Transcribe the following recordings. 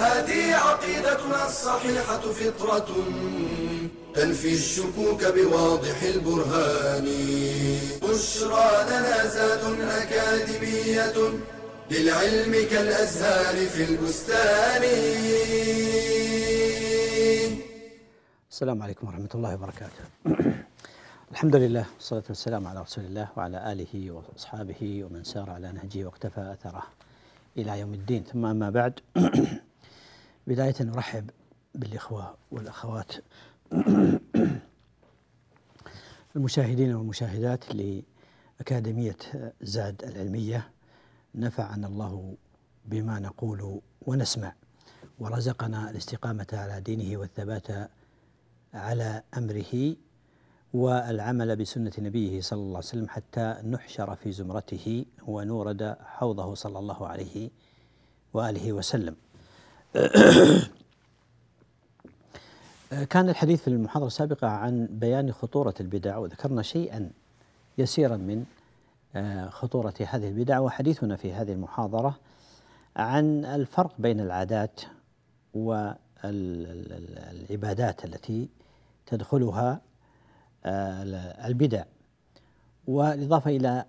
هذه عقيدتنا الصحيحة فطرة تنفي الشكوك بواضح البرهان. بشرى لنا زاد أكاديمية للعلم كالأزهار في البستان. السلام عليكم ورحمة الله وبركاته. الحمد لله والصلاة والسلام على رسول الله وعلى آله وأصحابه ومن سار على نهجه واقتفى أثره إلى يوم الدين. ثم أما بعد بداية نرحب بالإخوة والأخوات المشاهدين والمشاهدات لأكاديمية زاد العلمية نفعنا الله بما نقول ونسمع ورزقنا الاستقامة على دينه والثبات على أمره والعمل بسنة نبيه صلى الله عليه وسلم حتى نحشر في زمرته ونورد حوضه صلى الله عليه وآله وسلم. كان الحديث في المحاضرة السابقة عن بيان خطورة البدع وذكرنا شيئا يسيرا من خطورة هذه البدع وحديثنا في هذه المحاضرة عن الفرق بين العادات والعبادات التي تدخلها البدع. والإضافة إلى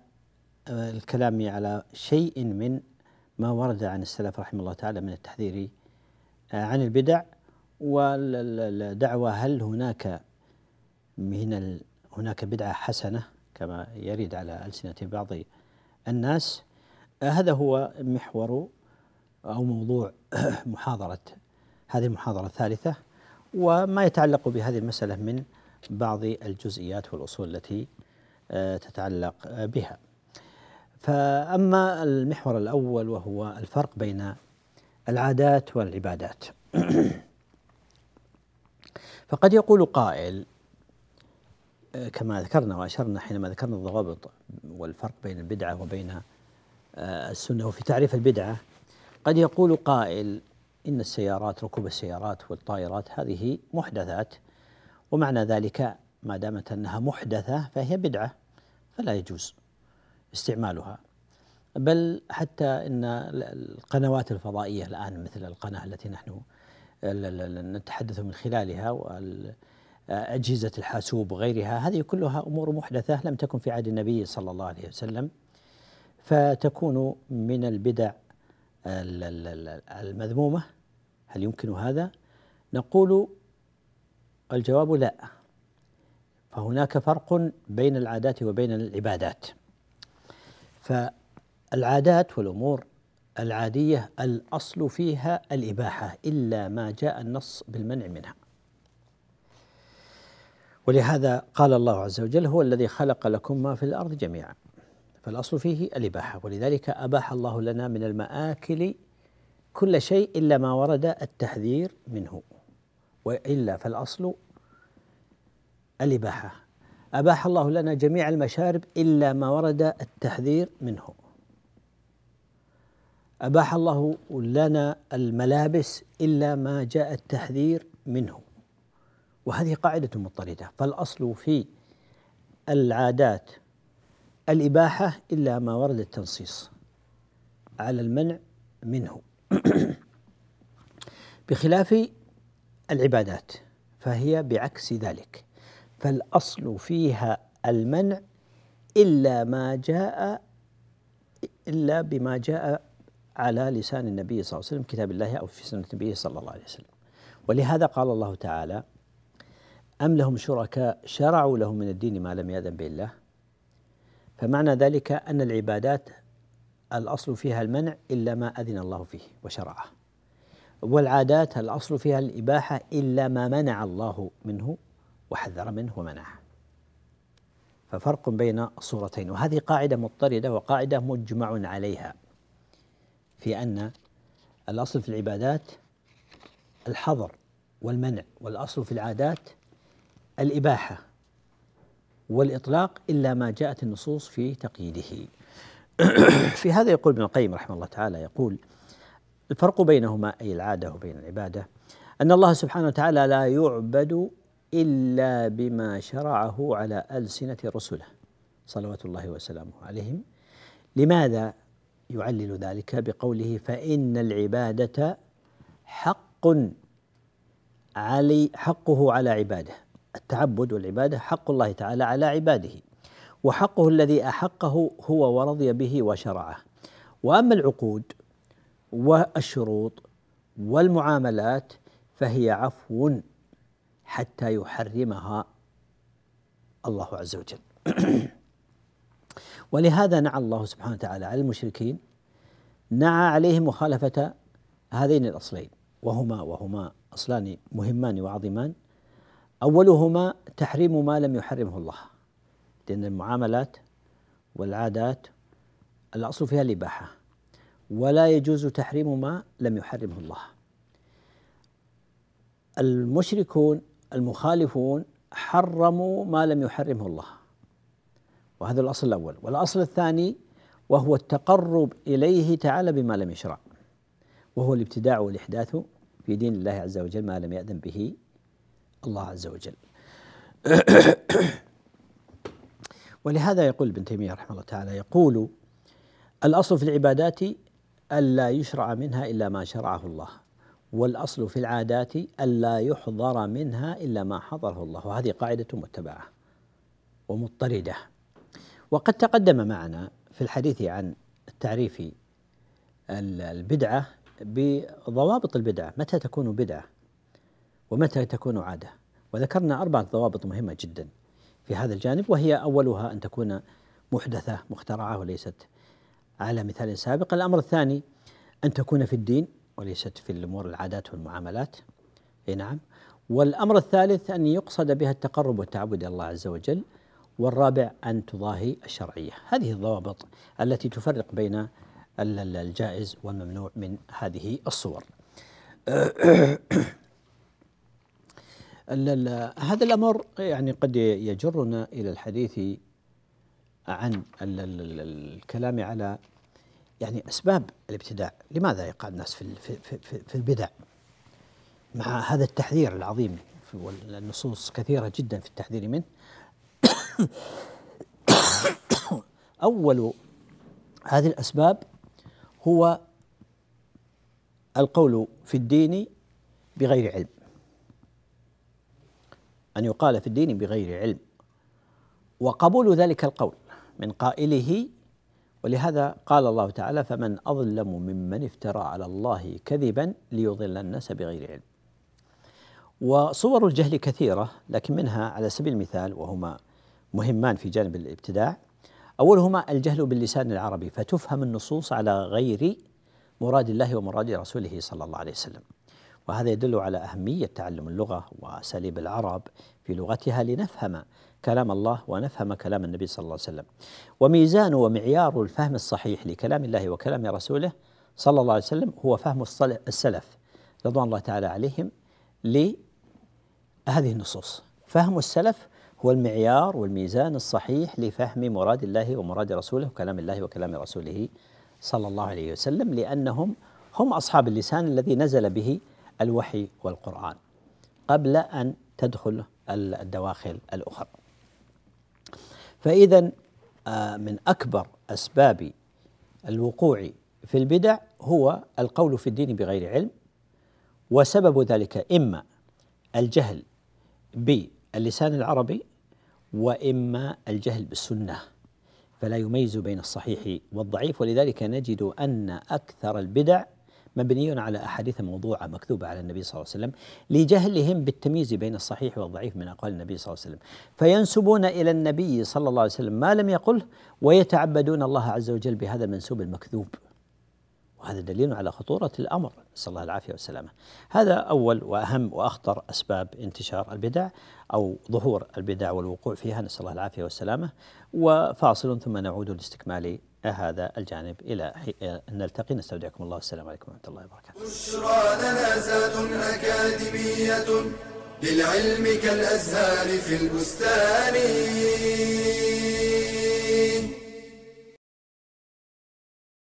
الكلام على شيء من ما ورد عن السلف رحمه الله تعالى من التحذير عن البدع والدعوة هل هناك من هناك بدعة حسنة كما يرد على ألسنة بعض الناس؟ هذا هو محور أو موضوع محاضرة هذه المحاضرة الثالثة وما يتعلق بهذه المسألة من بعض الجزئيات والأصول التي تتعلق بها. فأما المحور الأول وهو الفرق بين العادات والعبادات. فقد يقول قائل كما ذكرنا وأشرنا حينما ذكرنا الضوابط والفرق بين البدعة وبين السنة وفي تعريف البدعة قد يقول قائل إن السيارات ركوب السيارات والطائرات هذه محدثات ومعنى ذلك ما دامت أنها محدثة فهي بدعة فلا يجوز استعمالها. بل حتى إن القنوات الفضائية الآن مثل القناة التي نحن نتحدث من خلالها واجهزه الحاسوب وغيرها هذه كلها أمور محدثة لم تكن في عهد النبي صلى الله عليه وسلم فتكون من البدع المذمومة. هل يمكن هذا؟ نقول الجواب لا. فهناك فرق بين العادات وبين العبادات. فالعادات والأمور العادية الأصل فيها الإباحة إلا ما جاء النص بالمنع منها. ولهذا قال الله عز وجل هو الذي خلق لكم ما في الأرض جميعا. فالأصل فيه الإباحة ولذلك أباح الله لنا من المآكل كل شيء إلا ما ورد التحذير منه. وإلا فالأصل الإباحة. أباح الله لنا جميع المشارب إلا ما ورد التحذير منه. أباح الله لنا الملابس إلا ما جاء التحذير منه. وهذه قاعدة مضطردة. فالأصل في العادات. الإباحة إلا ما ورد التنصيص على المنع منه. بخلاف العبادات فهي بعكس ذلك. فالأصل فيها المنع إلا ما جاء إلا بما جاء على لسان النبي صلى الله عليه وسلم كتاب الله أو في سنة النبي صلى الله عليه وسلم. ولهذا قال الله تعالى أم لهم شركاء شرعوا لهم من الدين ما لم يأذن به الله. فمعنى ذلك أن العبادات الأصل فيها المنع إلا ما أذن الله فيه وشرعه. والعادات الأصل فيها الإباحة إلا ما منع الله منه وحذر منه ومنعه. ففرق بين الصورتين وهذه قاعدة مضطردة وقاعدة مجمع عليها. في أن الأصل في العبادات الحظر والمنع والأصل في العادات الإباحة والإطلاق إلا ما جاءت النصوص في تقييده. في هذا يقول ابن القيم رحمه الله تعالى يقول الفرق بينهما أي العادة وبين العبادة أن الله سبحانه وتعالى لا يعبد إلا بما شرعه على ألسنة رسله صلوات الله وسلامه عليهم. لماذا؟ يعلل ذلك بقوله فإن العبادة حق علي حقه على عباده. التعبد والعبادة حق الله تعالى على عباده. وحقه الذي أحقه هو ورضي به وشرعه. وأما العقود والشروط والمعاملات فهي عفو حتى يحرمها الله عز وجل. ولهذا نعى الله سبحانه وتعالى على المشركين نعى عليهم مخالفة هذين الأصلين وهما وهما أصلان مهمان وعظيمان. أولهما تحريم ما لم يحرمه الله لأن المعاملات والعادات الأصل فيها الإباحة ولا يجوز تحريم ما لم يحرمه الله. المشركون المخالفون حرموا ما لم يحرمه الله. وهذا الأصل الأول. والأصل الثاني وهو التقرب إليه تعالى بما لم يشرع وهو الابتداع والإحداث في دين الله عز وجل ما لم يأذن به الله عز وجل. ولهذا يقول ابن تيمية رحمه الله تعالى يقول الأصل في العبادات ألا يشرع منها إلا ما شرعه الله والأصل في العادات ألا يحضر منها إلا ما حضره الله. وهذه قاعدة متبعة ومضطردة. وقد تقدم معنا في الحديث عن التعريف البدعة بضوابط البدعة. متى تكون بدعة ومتى تكون عادة؟ وذكرنا أربعة ضوابط مهمة جدا في هذا الجانب وهي أولها أن تكون محدثة مخترعة وليست. على مثال سابق الأمر الثاني أن تكون في الدين وليست في الأمور العادات والمعاملات. أي نعم. والأمر الثالث أن يقصد بها التقرب والتعبد إلى الله عز وجل. والرابع أن تضاهي الشرعية. هذه الضوابط التي تفرق بين الجائز والممنوع من هذه الصور. هذا الأمر يعني قد يجرنا إلى الحديث عن الكلام على يعني أسباب الابتداع. لماذا يقع الناس في في في البدع؟ مع هذا التحذير العظيم والنصوص كثيرة جدا في التحذير منه. أول هذه الأسباب هو القول في الدين بغير علم. أن يقال في الدين بغير علم. وقبول ذلك القول من قائله ولهذا قال الله تعالى فمن أظلم ممن افترى على الله كذبا ليضل الناس بغير علم. وصور الجهل كثيرة لكن منها على سبيل المثال وهما مهمان في جانب الابتداع. أولهما الجهل باللسان العربي فتفهم النصوص على غير مراد الله ومراد رسوله صلى الله عليه وسلم. وهذا يدل على أهمية تعلم اللغة وأساليب العرب في لغتها لنفهم كلام الله ونفهم كلام النبي صلى الله عليه وسلم. وميزان ومعيار الفهم الصحيح لكلام الله وكلام رسوله صلى الله عليه وسلم هو فهم السلف رضوان الله تعالى عليهم لهذه النصوص. فهم السلف هو المعيار والميزان الصحيح لفهم مراد الله ومراد رسوله وكلام الله وكلام رسوله صلى الله عليه وسلم لأنهم هم أصحاب اللسان الذي نزل به الوحي والقرآن قبل أن تدخل الدواخل الأخرى. فإذا آه، من أكبر أسباب الوقوع في البدع هو القول في الدين بغير علم وسبب ذلك إما الجهل باللسان العربي وإما الجهل بالسنة فلا يميز بين الصحيح والضعيف. ولذلك نجد أن أكثر البدع مبني على أحاديث موضوعة مكتوبة على النبي صلى الله عليه وسلم لجهلهم بالتمييز بين الصحيح والضعيف من أقوال النبي صلى الله عليه وسلم. فينسبون إلى النبي صلى الله عليه وسلم ما لم يقله ويتعبدون الله عز وجل بهذا المنسوب المكذوب. وهذا دليل على خطورة الأمر. نسأل الله العافية والسلامة. هذا أول وأهم وأخطر أسباب انتشار البدع أو ظهور البدع والوقوع فيها. نسأل الله العافية والسلامة. وفاصل ثم نعود لاستكمال هذا الجانب إلى أن نلتقي. نستودعكم الله. والسلام عليكم ورحمة الله وبركاته. بشرى لنا أكاديمية للعلم كالأزهار في البستان.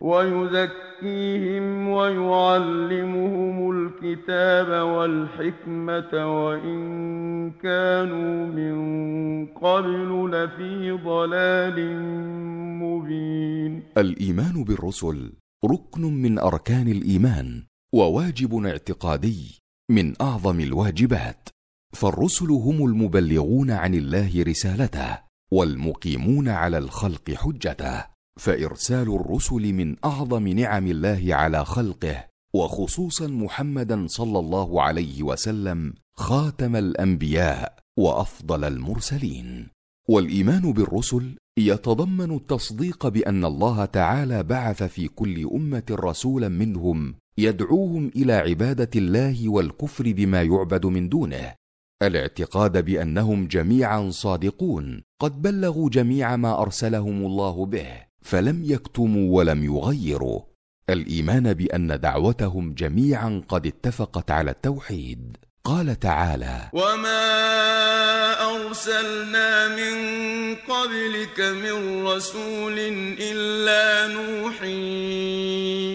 ويزكيهم ويعلمهم الكتاب والحكمة وإن كانوا من قبل لفي ضلال مبين. الإيمان بالرسل ركن من أركان الإيمان وواجب اعتقادي من أعظم الواجبات. فالرسل هم المبلغون عن الله رسالته والمقيمون على الخلق حجته. فإرسال الرسل من أعظم نعم الله على خلقه وخصوصا محمدا صلى الله عليه وسلم خاتم الأنبياء وأفضل المرسلين. والإيمان بالرسل يتضمن التصديق بأن الله تعالى بعث في كل أمة رسولا منهم يدعوهم إلى عبادة الله والكفر بما يعبد من دونه. الاعتقاد بأنهم جميعا صادقون قد بلغوا جميع ما أرسلهم الله به. فلم يكتموا ولم يغيروا. الإيمان بأن دعوتهم جميعا قد اتفقت على التوحيد. قال تعالى وما ارسلنا من قبلك من رسول الا نوحي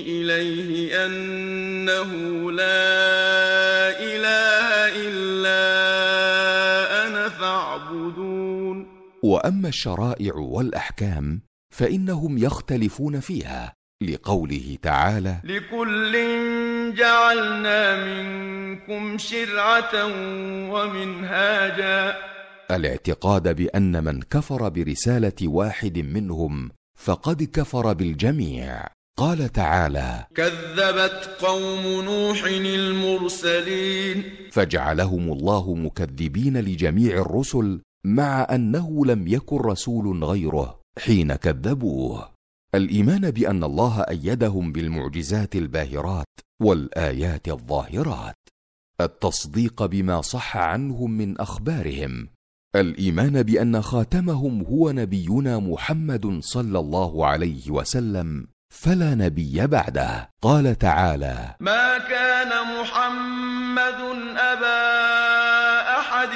اليه انه لا اله الا أنا فاعبدون. واما الشرائع والاحكام فإنهم يختلفون فيها لقوله تعالى لكل جعلنا منكم شرعة ومنهاجا. الاعتقاد بأن من كفر برسالة واحد منهم فقد كفر بالجميع. قال تعالى كذبت قوم نوح المرسلين. فجعلهم الله مكذبين لجميع الرسل مع أنه لم يكن رسول غيره. حين كذبوه. الإيمان بأن الله أيدهم بالمعجزات الباهرات والآيات الظاهرات. التصديق بما صح عنهم من أخبارهم. الإيمان بأن خاتمهم هو نبينا محمد صلى الله عليه وسلم فلا نبي بعده. قال تعالى ما كان محمد أبا أحد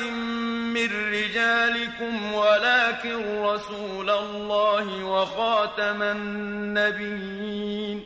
من رجالكم ولكن رسول الله وخاتم النبيين.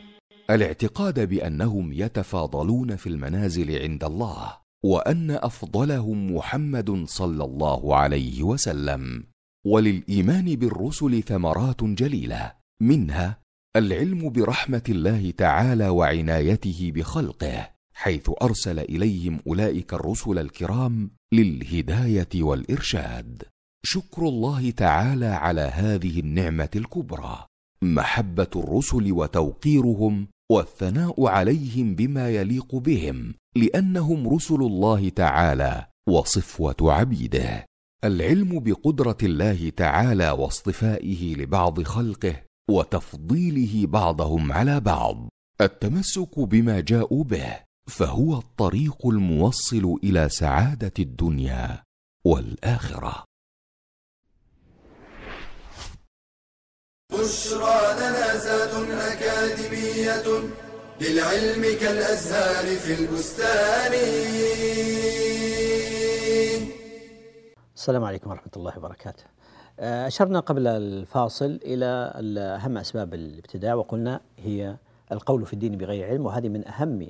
الاعتقاد بأنهم يتفاضلون في المنازل عند الله وأن أفضلهم محمد صلى الله عليه وسلم. وللإيمان بالرسل ثمرات جليلة منها العلم برحمة الله تعالى وعنايته بخلقه حيث أرسل إليهم أولئك الرسل الكرام للهداية والإرشاد. شكر الله تعالى على هذه النعمة الكبرى. محبة الرسل وتوقيرهم والثناء عليهم بما يليق بهم لأنهم رسل الله تعالى وصفوة عبيده. العلم بقدرة الله تعالى واصطفائه لبعض خلقه وتفضيله بعضهم على بعض. التمسك بما جاءوا به فهو الطريق الموصل إلى سعادة الدنيا والآخرة بشرى لنا زاد أكاديمية للعلم كالأزهار في البستان السلام عليكم ورحمة الله وبركاته. آه، أشرنا قبل الفاصل إلى أهم أسباب الابتداع وقلنا هي القول في الدين بغير علم وهذه من أهم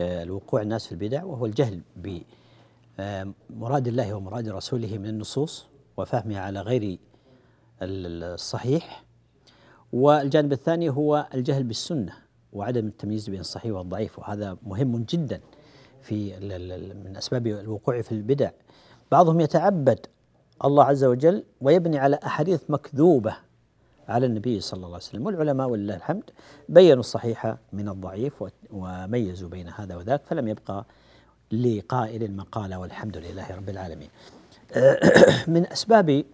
الوقوع الناس في البدع وهو الجهل بمراد الله ومراد رسوله من النصوص وفهمها على غير الصحيح. والجانب الثاني هو الجهل بالسنة وعدم التمييز بين الصحيح والضعيف وهذا مهم جدا في من أسباب الوقوع في البدع. بعضهم يتعبد الله عز وجل ويبني على أحاديث مكذوبة على النبي صلى الله عليه وسلم. والعلماء ولله الحمد بينوا الصحيح من الضعيف وميزوا بين هذا وذاك فلم يبقى لقائل مقالة والحمد لله رب العالمين. من أسباب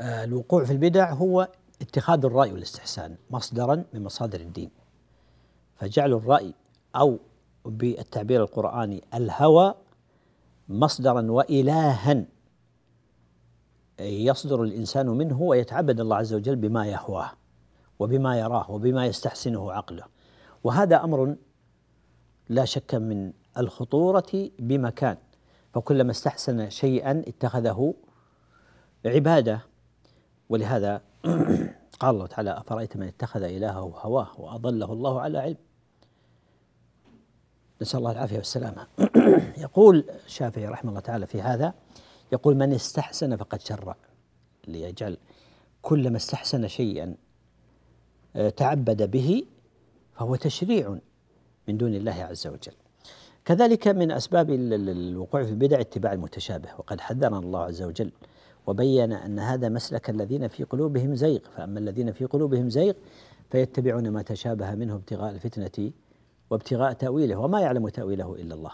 آه، الوقوع في البدع هو اتخاذ الرأي والاستحسان مصدرا من مصادر الدين. فجعل الرأي أو بالتعبير القرآني الهوى مصدرا وإلها. يصدر الإنسان منه ويتعبد الله عز وجل بما يهواه وبما يراه وبما يستحسنه عقله. وهذا أمر لا شك من الخطورة بمكان. فكلما استحسن شيئا اتخذه عبادة. ولهذا قال الله تعالى أفرأيت من اتخذ إلهه هواه وأضله الله على علم؟ نسأل الله العافية والسلامة. يقول الشافعي رحمه الله تعالى في هذا يقول من استحسن فقد شرع ليجعل كلما استحسن شيئا آه، تعبد به فهو تشريع من دون الله عز وجل. كذلك من أسباب الوقوع في البدع اتباع المتشابه وقد حذرنا الله عز وجل وبين أن هذا مسلك الذين في قلوبهم زيغ فأما الذين في قلوبهم زيغ فيتبعون ما تشابه منه ابتغاء الفتنة وابتغاء تأويله وما يعلم تأويله إلا الله.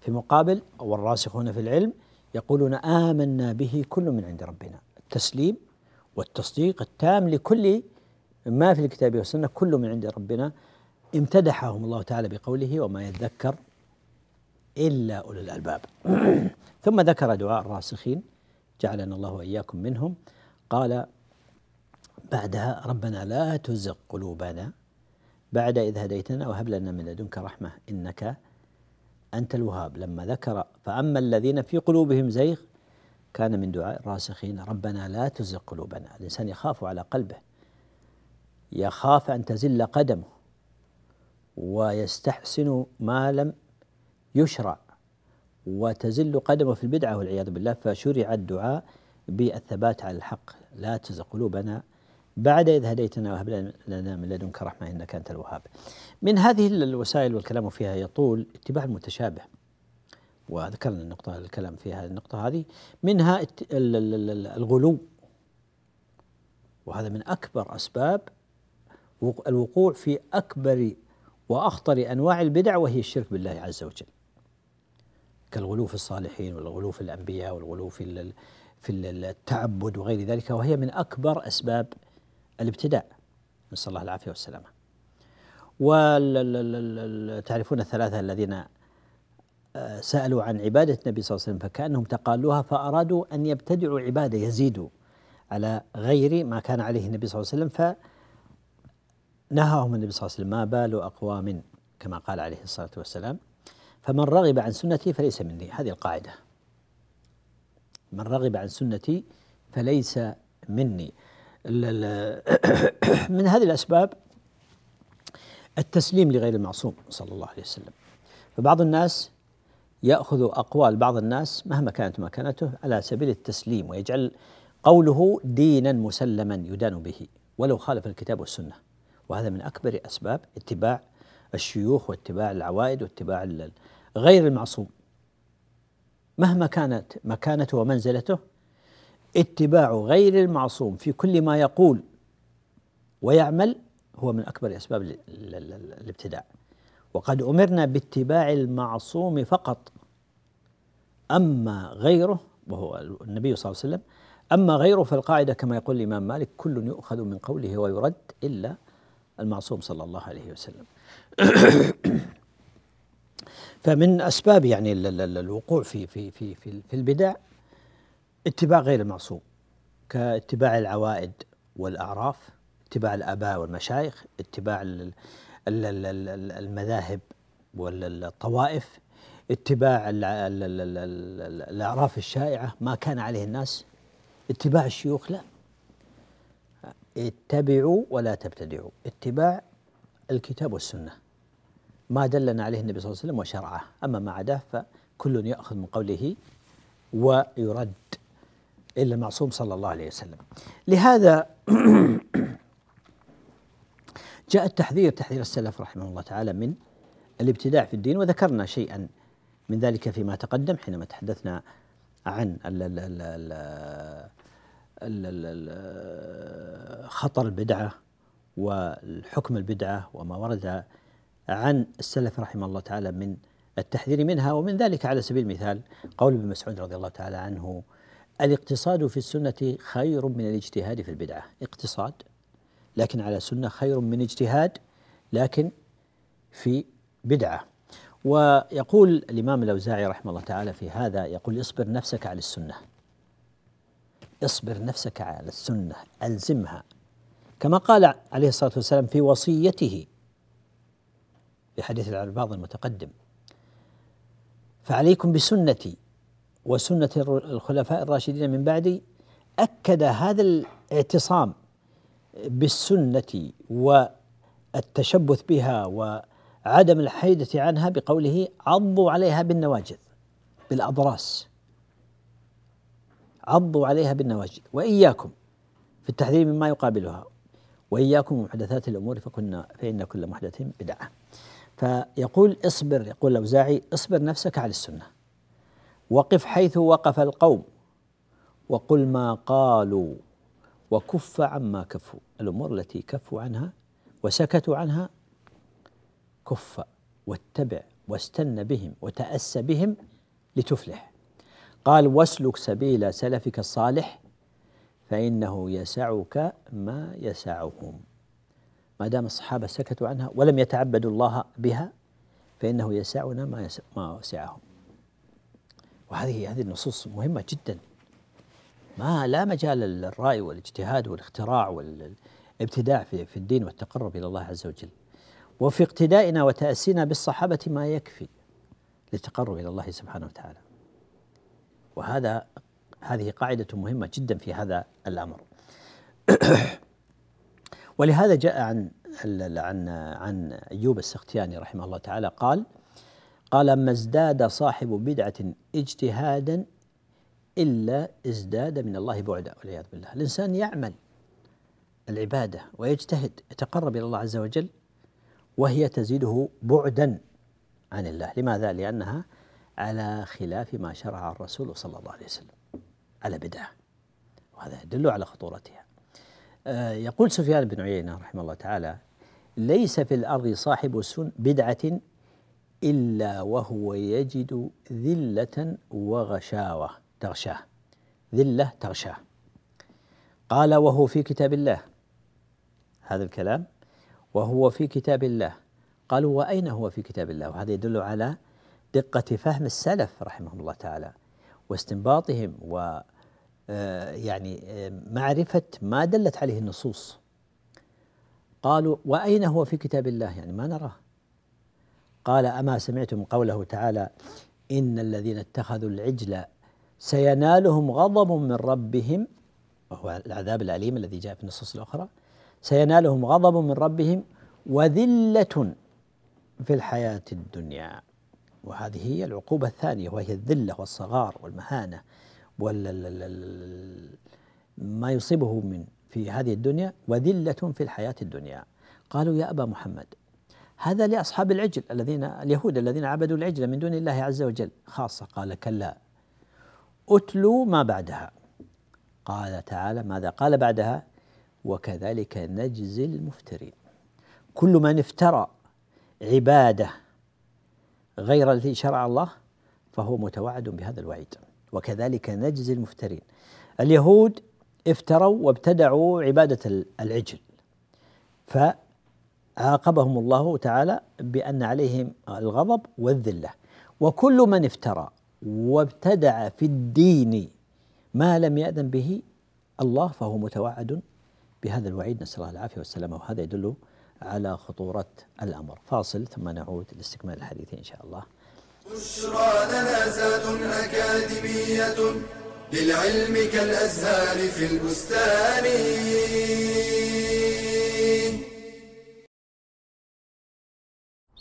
في مقابل والراسخون في العلم يقولون آمنا به كل من عند ربنا. التسليم والتصديق التام لكل ما في الكتاب والسنة كل من عند ربنا. امتدحهم الله تعالى بقوله وما يذكر إلا أولو الألباب. ثم ذكر دعاء الراسخين جعلنا الله وإياكم منهم. قال بعدها ربنا لا تزغ قلوبنا بعد إذ هديتنا وهب لنا من لدنك رحمة إنك أنت الوهاب. لما ذكر فأما الذين في قلوبهم زيغ كان من دعاء الراسخين ربنا لا تزغ قلوبنا. الإنسان يخاف على قلبه. يخاف أن تزل قدمه. ويستحسن ما لم يشرع. وتزل قدمه في البدعة والعياذ بالله فشرع الدعاء بالثبات على الحق. لا تزغ قلوبنا. بعد إذ هديتنا وهب لنا من لدنك رحمة إنك أنت الوهاب. من هذه الوسائل والكلام فيها يطول اتباع المتشابه وذكرنا النقطة الكلام في هذه النقطة هذه. منها الغلو. وهذا من أكبر أسباب الوقوع في أكبر وأخطر أنواع البدع وهي الشرك بالله عز وجل. كالغلو في الصالحين والغلو في الأنبياء والغلو في في التعبد وغير ذلك وهي من أكبر أسباب الابتداء. نسأل الله العافية والسلامة. وتعرفون الثلاثة الذين آه، سألوا عن عبادة النبي صلى الله عليه وسلم فكأنهم تقالوها فأرادوا أن يبتدعوا عبادة يزيدوا على غير ما كان عليه النبي صلى الله عليه وسلم فنهاهم النبي صلى الله عليه وسلم ما بال أقوام كما قال عليه الصلاة والسلام. فمن رغب عن سنتي فليس مني. هذه القاعدة. من رغب عن سنتي فليس مني. من هذه الأسباب التسليم لغير المعصوم صلى الله عليه وسلم. فبعض الناس يأخذ أقوال بعض الناس مهما كانت مكانته على سبيل التسليم ويجعل قوله دينا مسلما يدان به ولو خالف الكتاب والسنة. وهذا من أكبر أسباب اتباع الشيوخ واتباع العوائد واتباع غير المعصوم. مهما كانت مكانته ومنزلته اتباع غير المعصوم في كل ما يقول ويعمل هو من أكبر أسباب الابتداع. وقد أمرنا باتباع المعصوم فقط. أما غيره وهو النبي صلى الله عليه وسلم أما غيره فالقاعدة كما يقول الإمام مالك كل يؤخذ من قوله ويرد إلا المعصوم صلى الله عليه وسلم. فمن أسباب يعني الوقوع في في في في, في البدع اتباع غير المعصوم كاتباع العوائد والأعراف اتباع الآباء والمشايخ اتباع المذاهب والطوائف اتباع الأعراف الشائعة ما كان عليه الناس. اتباع الشيوخ لا. اتبعوا ولا تبتدعوا. اتباع الكتاب والسنة. ما دلنا عليه النبي صلى الله عليه وسلم وشرعه. أما ما عداه فكل يأخذ من قوله ويرد. إلا المعصوم صلى الله عليه وسلم. لهذا جاء التحذير تحذير السلف رحمه الله تعالى من الابتداع في الدين وذكرنا شيئا من ذلك فيما تقدم حينما تحدثنا عن خطر البدعة والحكم البدعة وما ورد عن السلف رحمه الله تعالى من التحذير منها ومن ذلك على سبيل المثال قول ابن مسعود رضي الله تعالى عنه الاقتصاد في السنة خير من الاجتهاد في البدعة. اقتصاد لكن على سنة خير من اجتهاد لكن في بدعة. ويقول الإمام الأوزاعي رحمه الله تعالى في هذا يقول اصبر نفسك على السنة. اصبر نفسك على السنة ألزمها. كما قال عليه الصلاة والسلام في وصيته في حديث العرباض المتقدم فعليكم بسنتي وسنة الخلفاء الراشدين من بعدي أكد هذا الاعتصام بالسنة والتشبث بها وعدم الحيدة عنها بقوله عضوا عليها بالنواجذ بالأضراس. عضوا عليها بالنواجذ. وإياكم في التحذير مما يقابلها. وإياكم محدثات الأمور فكنا فإن كل محدث بدعة. فيقول اصبر يقول الأوزاعي اصبر نفسك على السنة. وقف حيث وقف القوم. وقل ما قالوا وكف عما كفوا. الأمور التي كفوا عنها وسكتوا عنها كف واتبع واستن بهم وتأس بهم لتفلح. قال واسلك سبيل سلفك الصالح فإنه يسعك ما يسعهم. ما دام الصحابة سكتوا عنها ولم يتعبدوا الله بها فإنه يسعنا ما ما وسعهم. وهذه هذه النصوص مهمة جدا. ما لا مجال للرأي والاجتهاد والاختراع والابتداع في, في الدين والتقرب إلى الله عز وجل. وفي اقتدائنا وتأسينا بالصحابة ما يكفي للتقرب إلى الله سبحانه وتعالى. وهذا هذه قاعدة مهمة جدا في هذا الأمر. ولهذا جاء عن عن عن أيوب السختياني رحمه الله تعالى قال قال ما ازداد صاحب بدعة اجتهادا إلا ازداد من الله بعدا والعياذ بالله. الإنسان يعمل العبادة ويجتهد يتقرب إلى الله عز وجل وهي تزيده بعدا عن الله. لماذا؟ لأنها على خلاف ما شرع الرسول صلى الله عليه وسلم على بدعة وهذا يدل على خطورتها. آه، يقول سفيان بن عيينة رحمه الله تعالى ليس في الأرض صاحب بدعة إلا وهو يجد ذلة وغشاوة تغشاه. ذلة تغشاه. قال وهو في كتاب الله. هذا الكلام. وهو في كتاب الله. قالوا وأين هو في كتاب الله؟ وهذا يدل على دقة فهم السلف رحمهم الله تعالى واستنباطهم و آه، يعني آه، معرفة ما دلت عليه النصوص. قالوا وأين هو في كتاب الله؟ يعني ما نراه. قال أما سمعتم قوله تعالى إن الذين اتخذوا العجل سينالهم غضب من ربهم وهو العذاب الأليم الذي جاء في النصوص الأخرى سينالهم غضب من ربهم وذلة في الحياة الدنيا. وهذه هي العقوبة الثانية وهي الذلة والصغار والمهانة وال ما يصيبه من في هذه الدنيا وذلة في الحياة الدنيا. قالوا يا أبا محمد هذا لأصحاب العجل الذين اليهود الذين عبدوا العجل من دون الله عز وجل. خاصة قال كلا. أتلوا ما بعدها. قال تعالى ماذا قال بعدها؟ وكذلك نجزي المفترين. كل من افترى عبادة غير الذي شرع الله فهو متوعد بهذا الوعيد. وكذلك نجزي المفترين. اليهود افتروا وابتدعوا عبادة العجل. فعاقبهم الله تعالى بأن عليهم الغضب والذلة. وكل من افترى وابتدع في الدين ما لم يأذن به الله فهو متوعد بهذا الوعيد. نسأل الله العافية والسلامة. وهذا يدل على خطورة الأمر. فاصل ثم نعود لاستكمال الحديث إن شاء الله. بشرى لنا أكاديمية للعلم كالأزهار في البستان.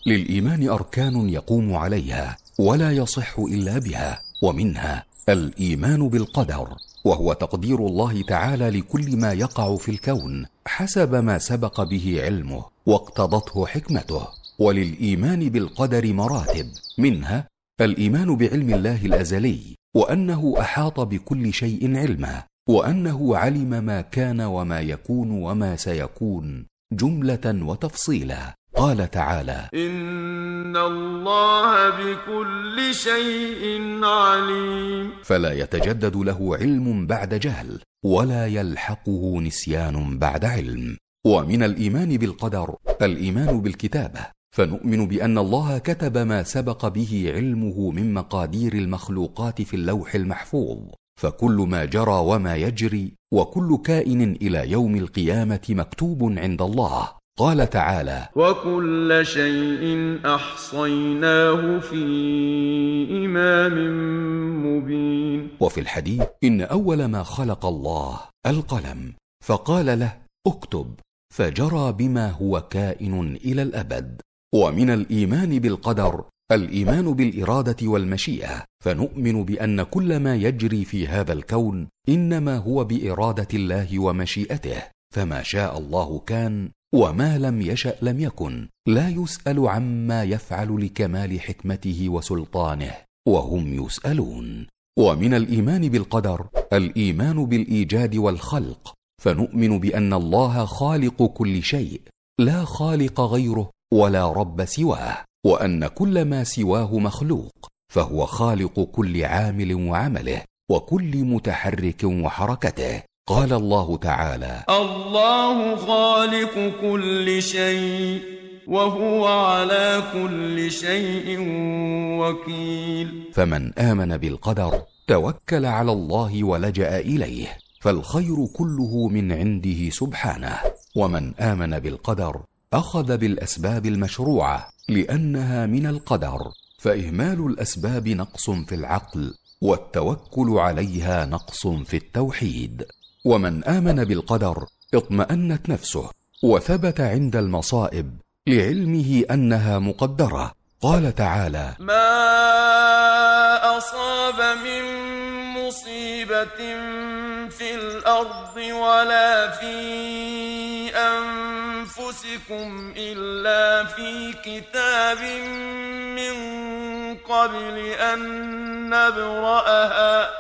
للإيمان أركان يقوم عليها ولا يصح إلا بها ومنها الإيمان بالقدر وهو تقدير الله تعالى لكل ما يقع في الكون حسب ما سبق به علمه واقتضته حكمته وللإيمان بالقدر مراتب منها الإيمان بعلم الله الأزلي وأنه أحاط بكل شيء علما وأنه علم ما كان وما يكون وما سيكون جملة وتفصيلا. قال تعالى إن الله بكل شيء عليم. فلا يتجدد له علم بعد جهل ولا يلحقه نسيان بعد علم. ومن الإيمان بالقدر الإيمان بالكتابة. فنؤمن بأن الله كتب ما سبق به علمه من مقادير المخلوقات في اللوح المحفوظ. فكل ما جرى وما يجري وكل كائن إلى يوم القيامة مكتوب عند الله. قال تعالى وكل شيء أحصيناه في إمام مبين. وفي الحديث إن أول ما خلق الله القلم فقال له اكتب فجرى بما هو كائن إلى الأبد. ومن الإيمان بالقدر الإيمان بالإرادة والمشيئة. فنؤمن بأن كل ما يجري في هذا الكون إنما هو بإرادة الله ومشيئته. فما شاء الله كان وما لم يشأ لم يكن. لا يسأل عما يفعل لكمال حكمته وسلطانه وهم يسألون. ومن الإيمان بالقدر الإيمان بالإيجاد والخلق. فنؤمن بأن الله خالق كل شيء لا خالق غيره ولا رب سواه وأن كل ما سواه مخلوق فهو خالق كل عامل وعمله وكل متحرك وحركته. قال الله تعالى الله خالق كل شيء وهو على كل شيء وكيل. فمن آمن بالقدر توكل على الله ولجأ إليه فالخير كله من عنده سبحانه. ومن آمن بالقدر أخذ بالأسباب المشروعة لأنها من القدر فإهمال الأسباب نقص في العقل والتوكل عليها نقص في التوحيد. ومن آمن بالقدر اطمأنت نفسه وثبت عند المصائب لعلمه أنها مقدرة. قال تعالى ما أصاب من مصيبة في الأرض ولا في أنفسكم إلا في كتاب من قبل أن نبرأها.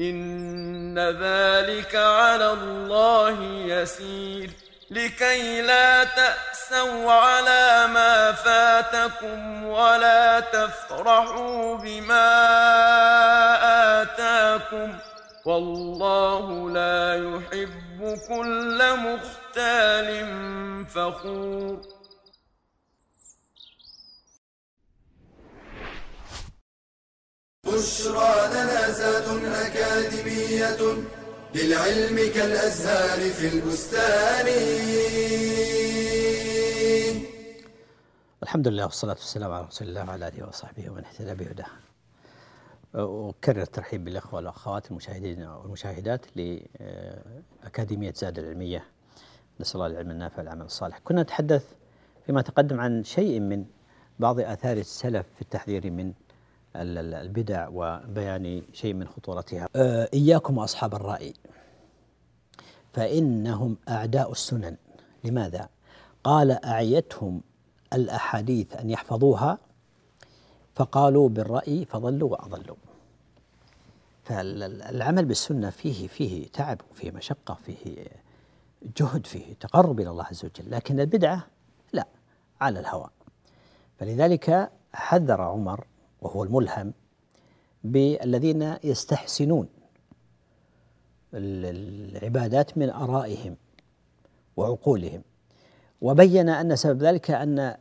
إن ذلك على الله يسير. لكي لا تأسوا على ما فاتكم ولا تفرحوا بما آتاكم. والله لا يحب كل مختال فخور. بشرى لنا زاد أكاديمية للعلم كالأزهار في البستان الحمد لله والصلاة والسلام على رسول الله وعلى آله وصحبه ومن اهتدى بهداه. أكرر الترحيب بالإخوة والأخوات المشاهدين والمشاهدات لأكاديمية زاد العلمية نسأل الله العلم النافع والعمل الصالح. كنا نتحدث فيما تقدم عن شيء من بعض آثار السلف في التحذير من البدع وبيان شيء من خطورتها. آه، إياكم وأصحاب الرأي فإنهم أعداء السنن. لماذا؟ قال أعيتهم الأحاديث أن يحفظوها فقالوا بالرأي فضلوا وأضلوا فالعمل بالسنة فيه فيه تعب وفيه مشقة فيه جهد فيه تقرب إلى الله عز وجل لكن البدعة لا على الهوى فلذلك حذر عمر وهو الملهم بالذين يستحسنون ال- العبادات من آرائهم وعقولهم. وبين أن سبب ذلك أن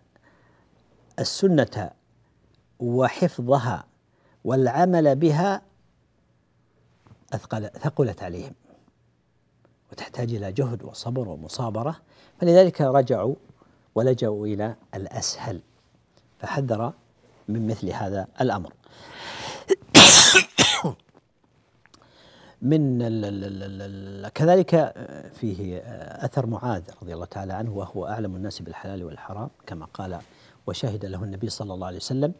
السنة وحفظها والعمل بها أثقل ثقلت عليهم وتحتاج إلى جهد وصبر ومصابرة. فلذلك رجعوا ولجأوا إلى الأسهل فحذر من مثل هذا الأمر. من ال ال ال ال ال كذلك فيه أثر معاذ رضي الله تعالى عنه وهو أعلم الناس بالحلال والحرام كما قال وشهد له النبي صلى الله عليه وسلم.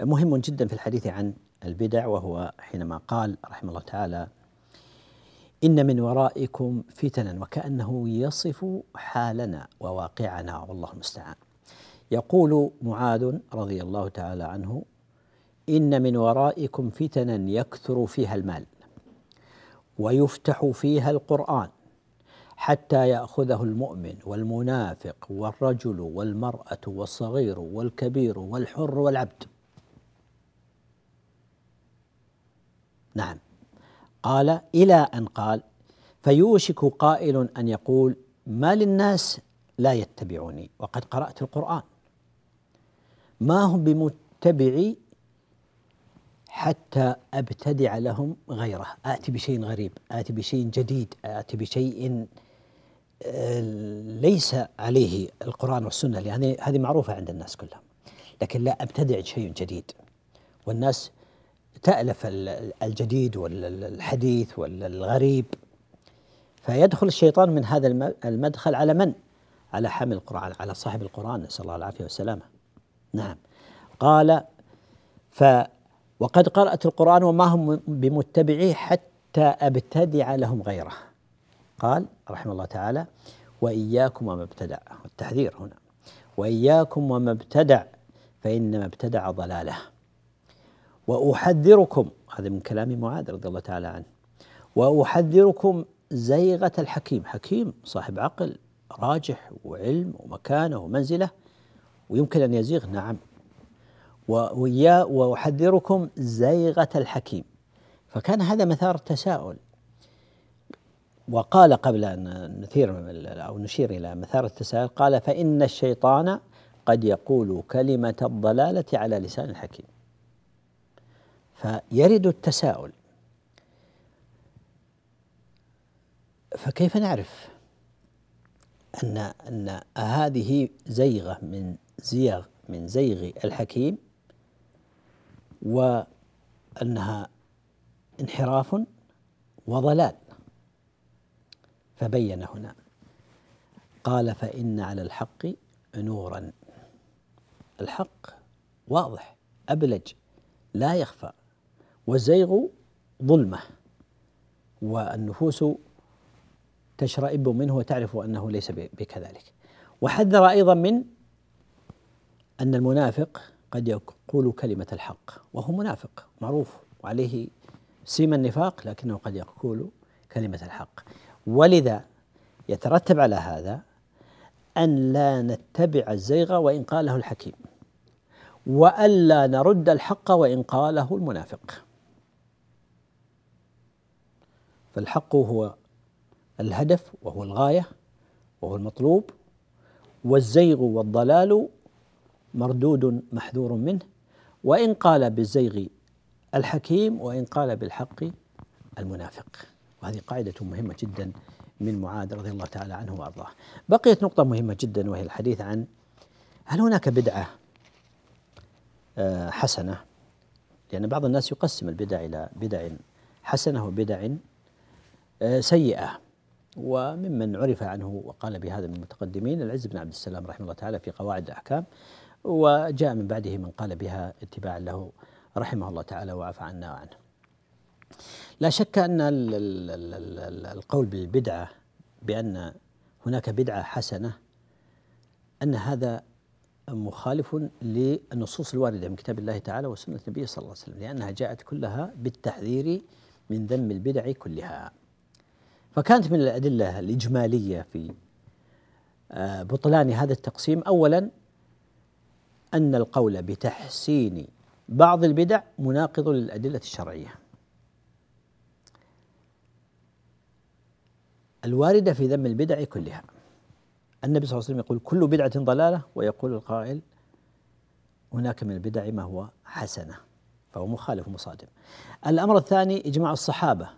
مهم جدا في الحديث عن البدع وهو حينما قال رحمه الله تعالى إن من ورائكم فتنا وكأنه يصف حالنا وواقعنا والله المستعان. يقول معاذ رضي الله تعالى عنه إن من ورائكم فتنا يكثر فيها المال ويفتح فيها القرآن حتى يأخذه المؤمن والمنافق والرجل والمرأة والصغير والكبير والحر والعبد. نعم. قال إلى أن قال فيوشك قائل أن يقول ما للناس لا يتبعوني وقد قرأت القرآن. ما هم بمتبعي حتى أبتدع لهم غيره. آتي بشيء غريب آتي بشيء جديد آتي بشيء آه، ليس عليه القرآن والسنة لأن هذه معروفة عند الناس كلهم. لكن لا أبتدع شيء جديد. والناس تألف الجديد والحديث والغريب. فيدخل الشيطان من هذا المدخل على من؟ على حامل القرآن على صاحب القرآن نسأل الله العافية والسلامة. نعم. قال ف وقد قرأت القرآن وما هم بمتبعيه حتى أبتدع لهم غيره. قال رحمه الله تعالى وإياكم وما ابتدع. التحذير هنا. وإياكم وما ابتدع فإنما ابتدع ضلاله. وأحذركم هذا من كلام معاذ رضي الله تعالى عنه. وأحذركم زيغة الحكيم. حكيم صاحب عقل راجح وعلم ومكانة ومنزلة. ويمكن أن يزيغ. نعم. ويا وأحذركم زيغة الحكيم. فكان هذا مثار التساؤل وقال قبل أن نثير أو نشير إلى مثار التساؤل قال فإن الشيطان قد يقول كلمة الضلالة على لسان الحكيم. فيرد التساؤل. فكيف نعرف أن أن هذه زيغة من زيغ من زيغ الحكيم وأنها انحراف وضلال. فبين هنا. قال فإن على الحق نورا. الحق واضح أبلج لا يخفى. والزيغ ظلمة والنفوس تشرئب منه وتعرف أنه ليس بكذلك. وحذر أيضا من أن المنافق قد يقول كلمة الحق وهو منافق معروف وعليه سيم النفاق لكنه قد يقول كلمة الحق. ولذا يترتب على هذا أن لا نتبع الزيغ وإن قاله الحكيم وألا نرد الحق وإن قاله المنافق. فالحق هو الهدف وهو الغاية وهو المطلوب والزيغ والضلال مردود محذور منه وإن قال بالزيغ الحكيم وإن قال بالحق المنافق وهذه قاعدة مهمة جدا من معاذ رضي الله تعالى عنه وأرضاه. بقيت نقطة مهمة جدا وهي الحديث عن هل هناك بدعة آه، حسنة؟ لأن بعض الناس يقسم البدع إلى بدع حسنة وبدع آه، سيئة. وممن عرف عنه وقال بهذا من المتقدمين العز بن عبد السلام رحمه الله تعالى في قواعد الأحكام وجاء من بعده من قال بها اتباعا له رحمه الله تعالى وعفى عنا وعنه. لا شك أن القول بالبدعة بأن هناك بدعة حسنة أن هذا مخالف للنصوص الواردة من كتاب الله تعالى وسنة النبي صلى الله عليه وسلم لأنها جاءت كلها بالتحذير من ذم البدع كلها. فكانت من الأدلة الإجمالية في آه، بطلان هذا التقسيم. أولا أن القول بتحسين بعض البدع مناقض للأدلة الشرعية. الواردة في ذم البدع كلها. النبي صلى الله عليه وسلم يقول كل بدعة ضلالة ويقول القائل هناك من البدع ما هو حسنة فهو مخالف ومصادم. الأمر الثاني إجماع الصحابة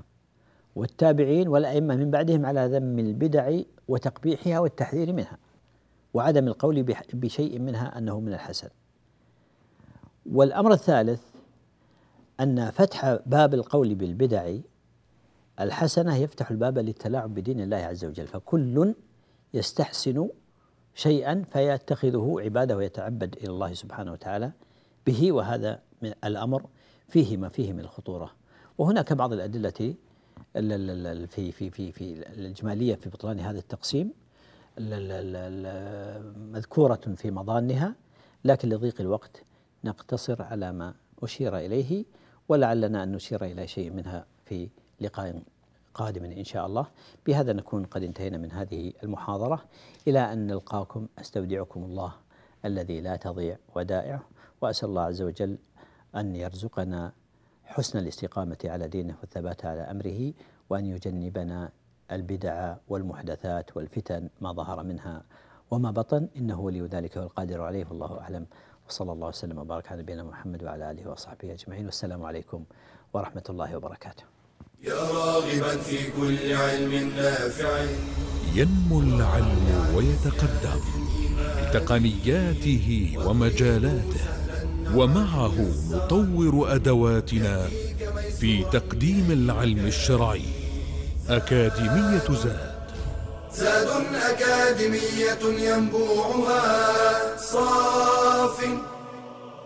والتابعين والأئمة من بعدهم على ذم البدع وتقبيحها والتحذير منها. وعدم القول بشيء منها أنه من الحسن والأمر الثالث أن فتح باب القول بالبدع الحسنة يفتح الباب للتلاعب بدين الله عز وجل. فكل يستحسن شيئا فيتخذه عبادة ويتعبد إلى الله سبحانه وتعالى به وهذا من الأمر فيه ما فيه من الخطورة. وهناك بعض الأدلة في في في في الإجمالية في بطلان هذا التقسيم. مذكورة في مضانها لكن لضيق الوقت نقتصر على ما أشير إليه ولعلنا أن نشير إلى شيء منها في لقاء قادم إن شاء الله. بهذا نكون قد انتهينا من هذه المحاضرة. إلى أن نلقاكم أستودعكم الله الذي لا تضيع ودائعه وأسأل الله عز وجل أن يرزقنا حسن الاستقامة على دينه والثبات على أمره وأن يجنبنا البدع والمحدثات والفتن ما ظهر منها وما بطن إنه ولي ذلك والقادر عليه والله أعلم. وصلى الله وسلم وبارك على نبينا محمد وعلى آله وصحبه أجمعين. والسلام عليكم ورحمة الله وبركاته. يا راغبا في كل علم نافع. ينمو العلم ويتقدم بتقنياته ومجالاته ومعه نطور أدواتنا في تقديم العلم الشرعي. أكاديمية زاد. زاد أكاديمية ينبوعها. صاف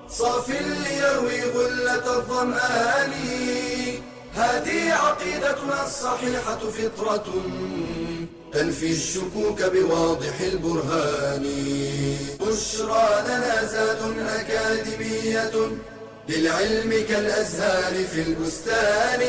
صاف ليروي غلة الظمآن. هذه عقيدتنا الصحيحة فطرة تنفي الشكوك بواضح البرهان. بشرى لنا زاد أكاديمية للعلم كالأزهار في البستان.